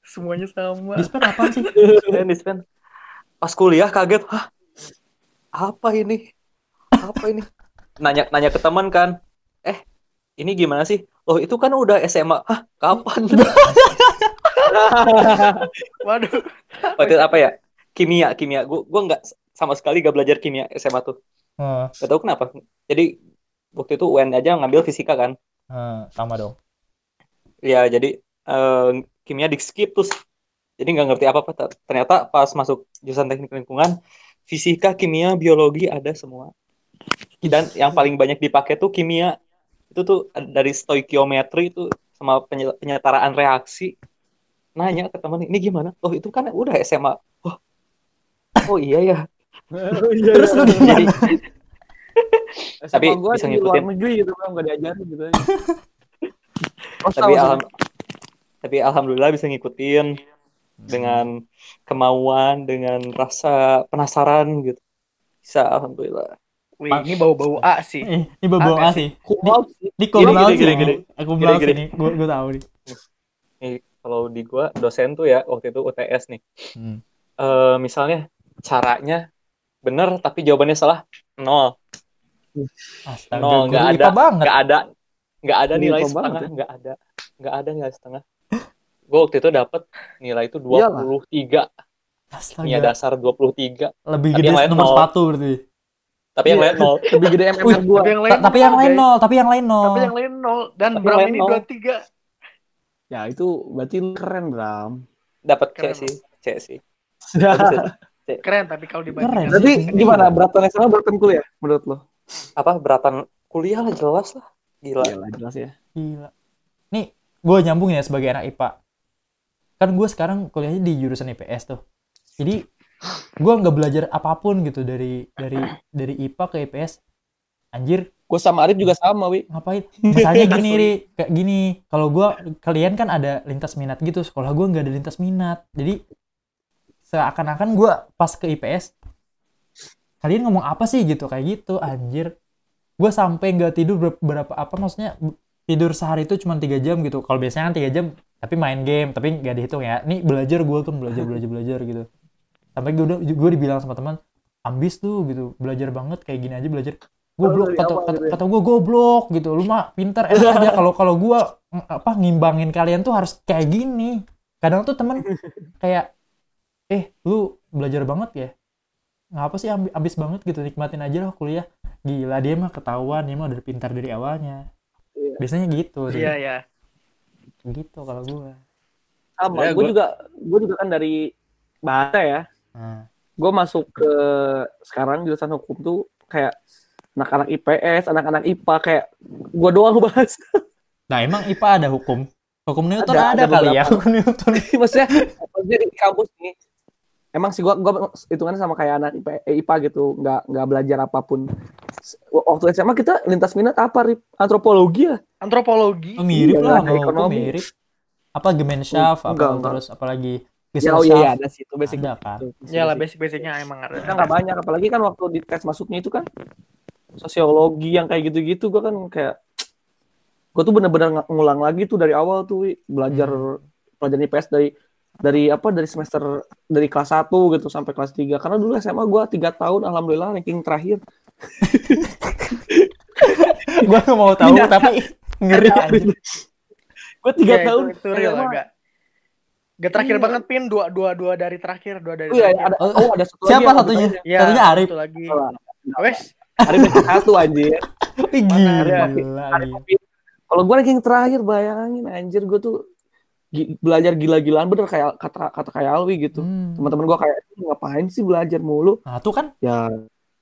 Semuanya sama. dispen apaan sih dispen, dispen. Pas kuliah kaget, hah? Apa ini? Apa ini? Nanya nanya ke teman kan, eh ini gimana sih? Oh itu kan udah SMA, hah? Kapan? Waduh. Waktu itu apa ya? Kimia, kimia. Gua gua nggak sama sekali gak belajar kimia SMA tuh. oh, Gak tahu kenapa. Jadi waktu itu UN aja ngambil fisika kan. eh, sama dong Ya, jadi eh, kimia di skip terus jadi nggak ngerti apa apa. Ternyata pas masuk jurusan teknik lingkungan, fisika, kimia, biologi ada semua. Dan yang paling banyak dipakai tuh kimia. Itu tuh dari stoikiometri itu sama penye- penyetaraan reaksi. Nanya ke temen, ini gimana? Oh itu kan udah SMA. Oh, oh iya ya. terus lu Jadi Tapi Tapi gua bisa di luar ngikutin. negeri gitu kan nggak diajarin gitu. Oh, tapi alham- tapi alhamdulillah bisa ngikutin dengan kemauan, dengan rasa penasaran gitu. Bisa alhamdulillah. Wih, ini bau-bau A sih. Eh, ini sih Cum laude sih. Gini, laude gini, sih. gini, Aku gini. sih. Gue gue tahu nih. Nih, kalau di gua dosen tuh ya waktu itu UTS nih. Hmm. Eh, misalnya caranya bener tapi jawabannya salah nol. Astaga, Nol, guru nggak ada. banget. Nggak ada nggak ada nilai banget setengah, ya? nggak ada. Nggak ada nilai setengah. Gua waktu itu dapet nilai itu 23. Kimia Astaga, dasar 23. lebih Tapi gede yang lain nomor nol. sepatu berarti. Tapi yang Iya. lain nol. Lebih gede MMR Wih, gua. Tapi yang lain Ta- Tapi yang lain nol, tapi yang lain nol. Tapi yang lain nol dan Tapi Bram yang lain ini nol. 23. Ya itu berarti keren Bram. Dapat C sih, C sih. Ya. Keren tapi kalau dibandingkan dengan gimana beratan SMA beratan kuliah menurut lo? Apa beratan kuliah lah jelas lah. Gila. Iyalah jelas ya. Gila. Nih, gue nyambung ya sebagai anak IPA. Kan gue sekarang kuliahnya di jurusan IPS tuh. Jadi gue nggak belajar apa pun gitu dari dari dari IPA ke IPS. Anjir, Gue sama Arif juga sama, Wi. ngapain? Misalnya gini, Ri, kayak gini. Kalau gue kalian kan ada lintas minat gitu, sekolah gue nggak ada lintas minat. Jadi seakan-akan gue pas ke IPS, kalian ngomong apa sih gitu kayak gitu, anjir. Gue sampai nggak tidur ber- berapa apa maksudnya tidur sehari itu cuma tiga jam gitu. Kalau biasanya kan tiga jam, tapi main game, tapi nggak dihitung ya. Nih belajar gue kan belajar belajar belajar gitu. Sampai gue udah gue dibilang sama teman, ambis tuh gitu, belajar banget kayak gini aja belajar. Goblok dari kata kata, gitu ya. kata gue goblok gitu. Lu mah pinter enak aja kalau kalau gue apa ngimbangin kalian tuh harus kayak gini. Kadang tuh temen kayak eh lu belajar banget ya ngapa sih ambis banget gitu nikmatin aja lah kuliah gila dia mah ketahuan dia mah udah pintar dari awalnya Iya. biasanya gitu sih. Iya ya. gitu kalau gua Sama, Ya, gue gua- juga gue juga kan dari bahasa ya. nah, Gue masuk ke sekarang jurusan hukum tuh kayak anak-anak IPS, anak-anak IPA kayak gue doang bahas. nah emang IPA ada hukum hukum Newton Ada, ada, ada kali ya hukum Newton maksudnya, maksudnya di kampus ini emang sih gua gua hitungannya sama kayak anak IPA, eh, IPA gitu, nggak nggak belajar apa pun. Waktu SMA kita lintas minat apa, Rip? Antropologi ya? Antropologi. Oh, mirip Iya, lah ekonomi. mirip apa Gemeinschaft apa Enggak, enggak. terus apalagi Ya, oh iya, iya, ada sih itu basic. Ada kan? Ya lah basic. basic-basicnya emang ada. Kita nggak banyak, apalagi kan waktu di tes masuknya itu kan sosiologi yang kayak gitu-gitu, gue kan kayak gue tuh bener-bener ng- ngulang lagi tuh dari awal tuh belajar pelajaran IPS dari dari apa dari semester dari kelas 1 gitu sampai kelas 3 karena dulu SMA gue tiga tahun alhamdulillah ranking terakhir Gua nggak mau tahu Iya. tapi ngeri anjir. gue tiga Iya, tahun itu, itu real agak. Gak terakhir Iya. banget pin dua dua dua dari terakhir dua dari Oh iya, terakhir. ada, oh ada satu Siapa lagi yang satunya? Ya, Satunya Arif. satu lagi. Wes, Arif satu anjir Gila, gila, Arif ranking- kalau gue ranking terakhir bayangin anjir gue tuh belajar gila-gilaan bener kayak kata kata kayak Alwi gitu Hmm. teman-teman gue kayak "Lu ngapain sih belajar mulu Nah, tuh kan ya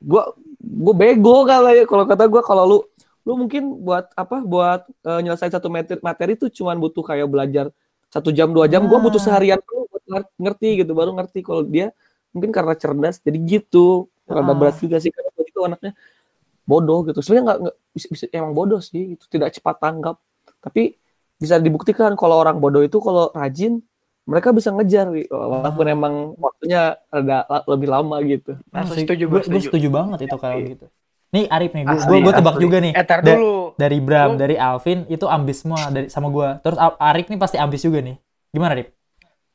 gua gue bego kali ya kalau kata gue kalau lu lu mungkin buat apa buat eh, nyelesain satu materi, materi tuh cuman butuh kayak belajar satu jam dua jam gue Ah. butuh seharian dulu buat nger- ngerti gitu baru ngerti kalau dia mungkin karena cerdas jadi gitu rada Ah. berat juga sih karena itu anaknya bodoh gitu sebenarnya nggak nggak bisa, bisa emang bodoh sih itu tidak cepat tanggap tapi bisa dibuktikan kalau orang bodoh itu kalau rajin mereka bisa ngejar walaupun Ah. emang waktunya ada lebih lama gitu Nah, setuju gua setuju. setuju banget itu kalau gitu. Nih Arif nih, gue Asli, gue tebak asli. juga nih. Eh, Da- dulu. Dari Bram, Lu- dari Alvin itu ambis semua dari sama gua. Terus Arif nih pasti ambis juga nih. Gimana Arif?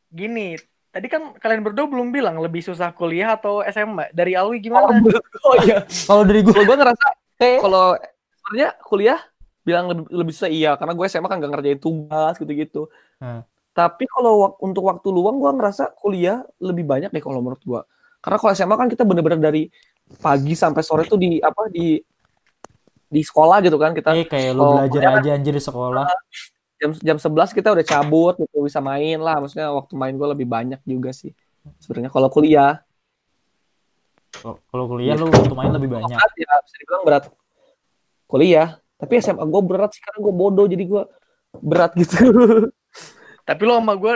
Gini, tadi kan kalian berdua belum bilang lebih susah kuliah atau SMA. Dari Alwi gimana? oh iya Kalau dari gua kalau gue ngerasa kalau sebenarnya kuliah bilang lebih, lebih susah iya karena gue SMA kan gak ngerjain tugas gitu-gitu Hmm. tapi kalau wak- untuk waktu luang gue ngerasa kuliah lebih banyak deh kalau menurut gue karena kalau SMA kan kita bener-bener dari pagi sampai sore tuh di apa di di sekolah gitu kan kita eh kayak lu Oh, belajar aja anjir di sekolah. jam jam 11 kita udah cabut gitu bisa main lah maksudnya waktu main gue lebih banyak juga sih sebenarnya kalau kuliah Kalau- kuliah lu waktu main lebih banyak. berat ya bisa dibilang berat kuliah tapi SMA gue berat sih karena gue bodoh jadi gue berat gitu. Tapi lo sama gue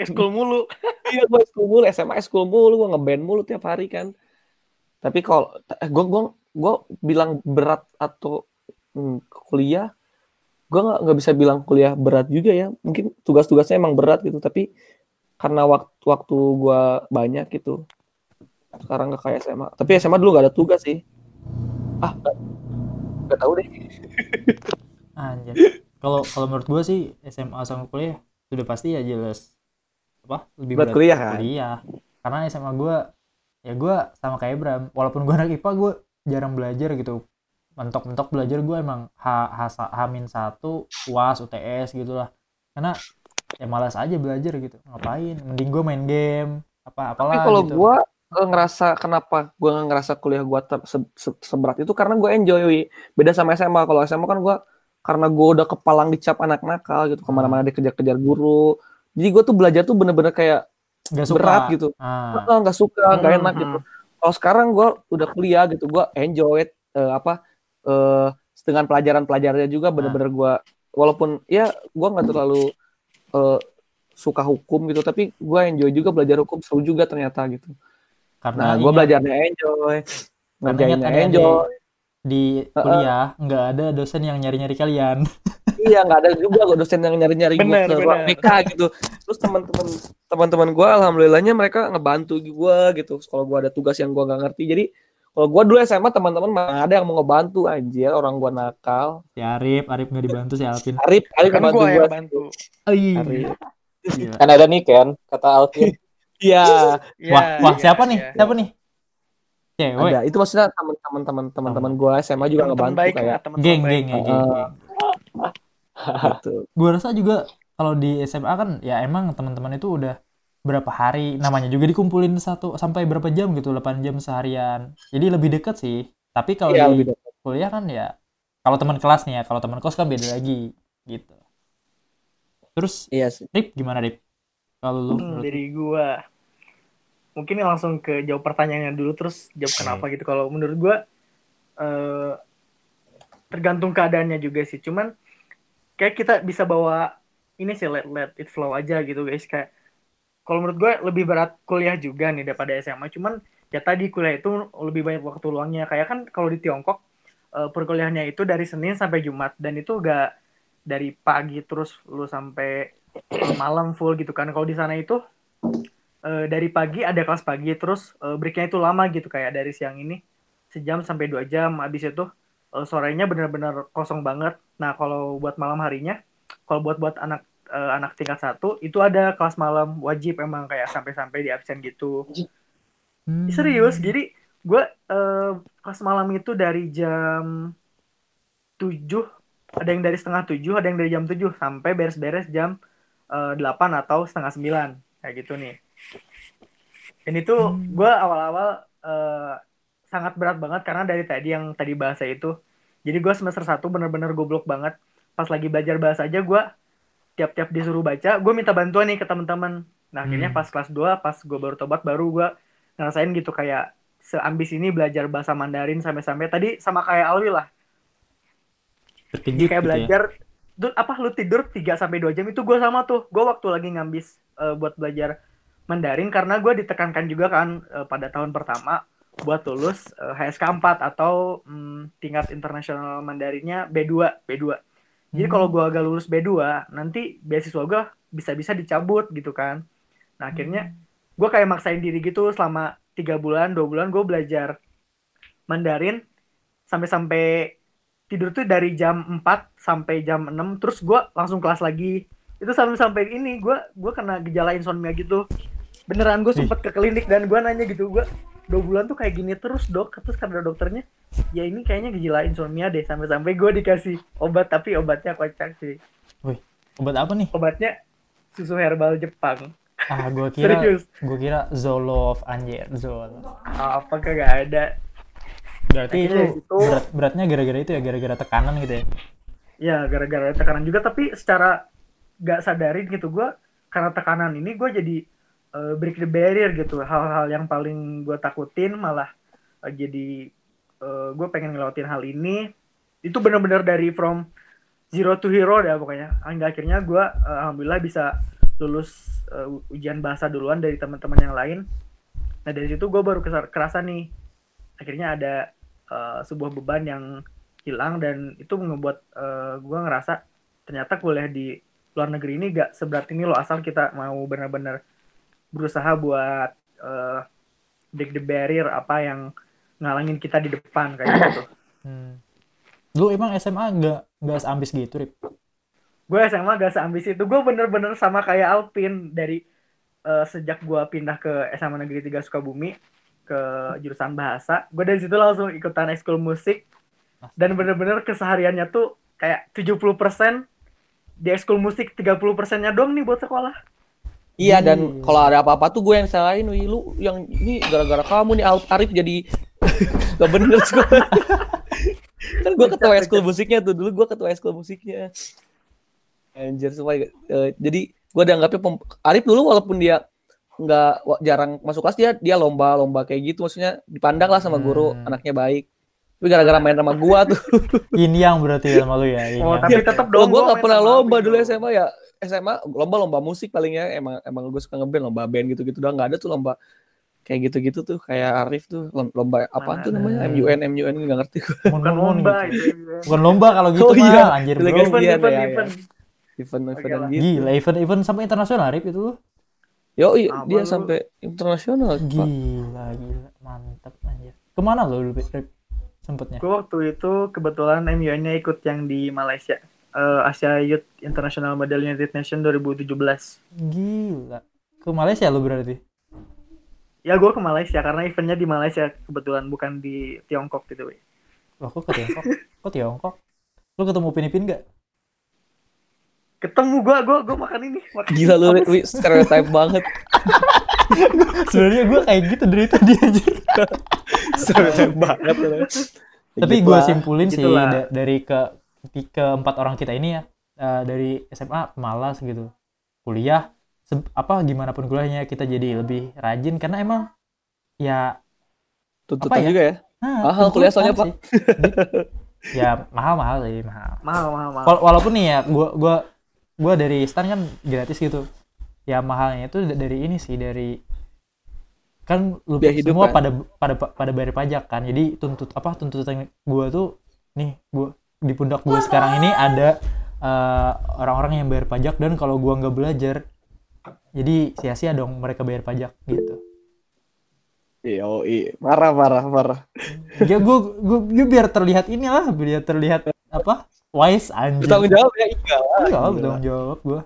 eskul mulu. iya gue school mulu SMA school mulu gue ngeband mulu tiap hari kan. Tapi kalau gue gue gue bilang berat atau hmm, kuliah gue nggak nggak bisa bilang kuliah berat juga ya. Mungkin tugas-tugasnya emang berat gitu tapi karena waktu waktu gue banyak gitu. Sekarang nggak kayak SMA tapi SMA dulu gak ada tugas sih. Ah nggak tahu deh Anjir. Kalau kalau menurut gua sih SMA sama kuliah sudah pasti ya jelas apa lebih berat kuliah kan kuliah. Karena SMA gua ya gua sama kayak Bram. Walaupun gua anak IPA gua jarang belajar gitu. Mentok-mentok belajar gua emang H H H-1 UAS UTS gitu lah. Karena ya malas aja belajar gitu. Ngapain? Mending gua main game apa tapi apalah kalau gitu. gue ngerasa kenapa gue nggak ngerasa kuliah gue se- se- seberat itu karena gue enjoy Wi. beda sama SMA kalau SMA kan gue karena gue udah kepalang dicap anak nakal gitu ke mana-mana dikejar-kejar guru jadi gue tuh belajar tuh bener-bener kayak nggak suka. berat gitu Ah. Ah, nggak suka nggak Hmm, enak hmm. gitu kalau sekarang gue udah kuliah gitu gue enjoy it, eh, apa eh dengan pelajaran-pelajarannya juga bener-bener gue walaupun ya gue nggak terlalu eh, suka hukum gitu tapi gue enjoy juga belajar hukum seru juga ternyata gitu Karena Nah, gue belajarnya enjoy, Karena ngerjainnya enjoy. di kuliah nggak ada dosen yang nyari-nyari kalian. Iya, nggak ada juga kok dosen yang nyari-nyari gue ke ruang. BK gitu. Terus teman-teman teman-teman gue, alhamdulillahnya mereka ngebantu gue gitu. Kalau gue ada tugas yang gue nggak ngerti, jadi kalau gue dulu SMA teman-teman mana ada yang mau ngebantu anjir orang gue nakal. Si Arif, Arif nggak dibantu si Alvin. Arif, Arif Kan ngebantu gue gue. yang bantu. Arif. Gila. Kan ada nih Ken, kata Alvin. Iya, Iya, Wah, wah iya, siapa nih? iya. Siapa nih? Cewek. ada. Itu maksudnya teman-teman teman teman-teman gue SMA juga Teman-teman ngebantu baik kayak teman-teman Geng, baik. geng ya, geng, Uh, geng. gitu. Gue rasa juga kalau di SMA kan ya emang teman-teman itu udah berapa hari namanya juga dikumpulin satu sampai berapa jam gitu 8 jam seharian jadi lebih dekat sih tapi kalau Iya, di kuliah kan ya kalau teman kelas nih ya kalau teman kos kan beda lagi gitu terus Iya sih. Rip gimana Rip kalau lu Hmm, menurut dari gua. Mungkin langsung ke jawab pertanyaannya dulu terus jawab kenapa gitu. Kalau menurut gua eh, tergantung keadaannya juga sih. Cuman kayak kita bisa bawa ini sih let let it flow aja gitu guys. Kayak kalau menurut gue lebih berat kuliah juga nih daripada SMA cuman ya tadi kuliah itu lebih banyak waktu luangnya. Kayak kan kalau di Tiongkok eh, perkuliahannya itu dari Senin sampai Jumat. Dan itu gak dari pagi terus lu sampai malam full gitu kan. Kalau di sana itu eh, dari pagi ada kelas pagi terus eh, breaknya itu lama gitu kayak dari siang ini sejam sampai dua jam. Habis itu eh, sorenya benar-benar kosong banget. Nah kalau buat malam harinya kalau buat buat anak eh, anak tingkat satu itu ada kelas malam wajib emang kayak sampai-sampai di absen gitu. Hmm. serius jadi gue eh, kelas malam itu dari jam 7 ada yang dari setengah 7 ada yang dari jam 7 sampai beres-beres jam eh, 8 atau setengah 9 kayak gitu nih. Dan itu Hmm. gue awal-awal eh, sangat berat banget karena dari tadi yang tadi bahasa itu. Jadi gue semester 1 bener-bener goblok banget. Pas lagi belajar bahasa aja gue tiap-tiap disuruh baca gue minta bantuan nih ke teman-teman nah akhirnya Hmm. pas kelas 2 pas gue baru tobat baru gue ngerasain gitu kayak seambis ini belajar bahasa Mandarin sampai-sampai. Tadi sama kayak Alwi lah. Terkejut kayak gitu ya. Apa lu tidur 3 sampai 2 jam itu gue sama tuh. Gue waktu lagi ngambis eh, buat belajar Mandarin karena gue ditekankan juga kan eh, pada tahun pertama buat lulus eh, HSK 4 atau mm, tingkat internasional Mandarinnya B2 B2 jadi Hmm. kalau gue agak lulus B2 nanti beasiswa gue bisa-bisa dicabut gitu kan. Nah akhirnya gue kayak maksain diri gitu selama tiga bulan dua bulan gue belajar Mandarin sampai-sampai tidur tuh dari jam 4 sampai jam 6 terus gue langsung kelas lagi. Itu sampai-sampai ini gue gue kena gejala insomnia gitu. Beneran gue sempet ke klinik dan gue nanya gitu gue dua bulan tuh kayak gini terus dok terus kata dokternya ya ini kayaknya gejala insomnia deh sampai-sampai gue dikasih obat tapi obatnya kocak sih. Obat apa nih? obatnya susu herbal Jepang. Ah, gua kira gua kira Zoloft anjir, Zol. apa kagak ada Berarti Akhirnya itu. berat, beratnya gara-gara itu ya, gara-gara tekanan gitu ya. ya gara-gara tekanan juga tapi secara gak sadarin gitu gue karena tekanan ini gue jadi eh, break the barrier gitu. Hal-hal yang paling gue takutin malah eh, jadi gue pengen ngelewatin hal ini. Itu bener-bener dari from zero to hero dah pokoknya. Hingga akhirnya gue alhamdulillah bisa lulus eh, ujian bahasa duluan dari teman-teman yang lain. Nah dari situ gue baru kerasa nih akhirnya ada eh, sebuah beban yang hilang dan itu ngebuat gue ngerasa ternyata kuliah di luar negeri ini gak seberat ini loh asal kita mau benar-benar berusaha buat eh, break the barrier apa yang ngalangin kita di depan kayak gitu. Hmm. Lu emang SMA nggak nggak seambis gitu, Rip? Gue SMA gak seambis itu. Gue bener-bener sama kayak Alpin dari eh, sejak gue pindah ke SMA Negeri 3 Sukabumi ke jurusan bahasa. Gue dari situ langsung ikutan ekskul musik dan bener-bener kesehariannya tuh kayak 70% di ekskul musik 30 persennya doang nih buat sekolah. Iya dan Hmm. kalau ada apa-apa tuh gue yang salahin, wih lu yang ini gara-gara kamu nih Al- Arif jadi gak bener sekolah. kan gue ketua ekskul musiknya tuh dulu gue ketua ekskul musiknya. Anjir semua eh, jadi gue dianggapnya pem- Arif dulu walaupun dia nggak jarang masuk kelas dia dia lomba-lomba kayak gitu maksudnya dipandang lah sama guru Hmm. anaknya baik. Tapi gara-gara main sama gua tuh. Yin yang berarti sama lu ya. Yin Oh, tapi tetap dong. gue gua nggak pernah lomba dulu dong. SMA ya SMA lomba lomba musik paling ya emang emang gue suka ngeband lomba band gitu gitu doang nggak ada tuh lomba kayak gitu gitu tuh kayak Arif tuh lom- lomba apa tuh namanya. MUN MUN nggak ngerti gue Bukan lomba gitu. itu. Bukan lomba kalau gitu Oh, mah, iya. anjir bro. Delegasi. Event, Iya, event, iya, iya. event. event Oke event lah. gitu Gila, event-event sampai internasional Rip itu lu. Yo Apa dia lu? sampai internasional Pak. Gila, gila, mantap anjir. Ke mana lu Rip? Rip? Sempetnya. Gue waktu itu kebetulan MUN-nya ikut yang di Malaysia. Eh, Asia Youth International Model United Nation 2017. Gila. Ke Malaysia lu berarti? Ya gue ke Malaysia karena eventnya di Malaysia kebetulan bukan di Tiongkok gitu. weh. Loh, kok ke Tiongkok? Kok Tiongkok? Lu ketemu Pinipin gak? Ketemu gue, gue gue makan ini. Makan gila lu apa sih? Wi, stereotype banget Sebenarnya gue kayak gitu dari tadi anjir. stereotype banget. Tapi Gitu gue lah. simpulin sih Gitulah. da- dari ke ke empat orang kita ini ya eh, dari SMA malas gitu. Kuliah apa gimana pun kuliahnya kita jadi lebih rajin karena emang ya tuntutan Apa ya? juga ya nah, Mahal kuliah soalnya, sih. ya mahal mahal sih mahal. Mahal, mahal, mahal. Wala- walaupun nih ya gua gua gua dari stan kan gratis gitu ya mahalnya itu da- dari ini sih dari kan lu Biaya hidup semua kan? pada pada pada bayar pajak kan jadi tuntut apa tuntutan gua tuh nih gua di pundak gua sekarang ini ada eh, orang-orang yang bayar pajak dan kalau gua nggak belajar jadi sia-sia dong mereka bayar pajak gitu iya. marah marah marah. ya gue gue biar terlihat inilah biar terlihat apa wise anjing Bertanggung jawab ya enggak lah. iya bertanggung jawab gue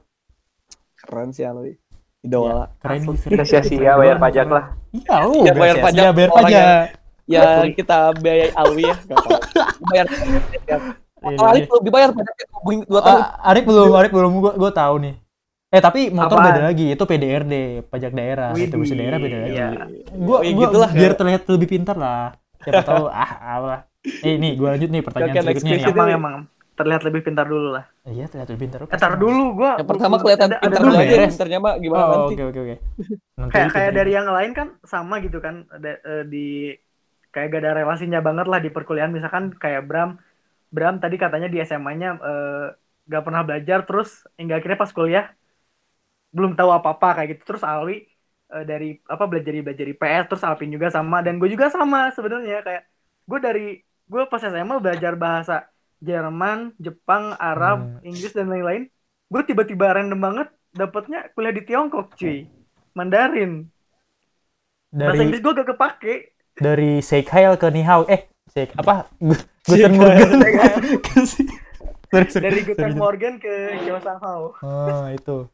Keren sih Alwi. Idola. keren Asli. keren. Kita sia-sia bayar pajak lah. iya lu Ya, nggak bayar sia-sia, pajak bayar orang pajak Ya kita biayai Alwi ya. Gak apa-apa. Bayar pajak ya. Iya, iya. belum dibayar pajaknya dua tahun. Ah, Arif belum Arif belum gue gue tahu nih eh tapi motor Apaan? beda lagi itu PDRD pajak daerah Widih, retribusi daerah beda lagi iya. Oh, ya gua gitulah, biar ya. terlihat lebih pintar lah siapa tahu ah apa eh nih gue lanjut nih pertanyaan next selanjutnya nih emang emang terlihat lebih pintar dulu lah. iya terlihat lebih pintar Eh, tar dulu gua. Yang pertama kelihatan ada- pintar dulu aja, beres. pintarnya mah gimana oh nanti. oke oke oke Nanti kayak kayak pintar. dari yang lain kan sama gitu kan ada eh, di kayak gak ada relasinya banget lah di perkuliahan misalkan kayak Bram Bram tadi katanya di SMA-nya eh, gak pernah belajar terus hingga akhirnya pas kuliah belum tahu apa-apa kayak gitu terus Alwi eh, dari apa belajar belajar PS terus Alvin juga sama dan gue juga sama sebenarnya kayak gue dari gue pas SMA belajar bahasa Jerman Jepang Arab Hmm. Inggris dan lain-lain. Gue tiba-tiba random banget dapatnya kuliah di Tiongkok cuy. Mandarin. Bahasa dari Inggris gue gak kepake. Dari Sheikh Hail ke Nihao. Eh Sheikh apa? Guten Morgen. Sorry. dari Guten. Morgen ke Kyo Sang Hao oh itu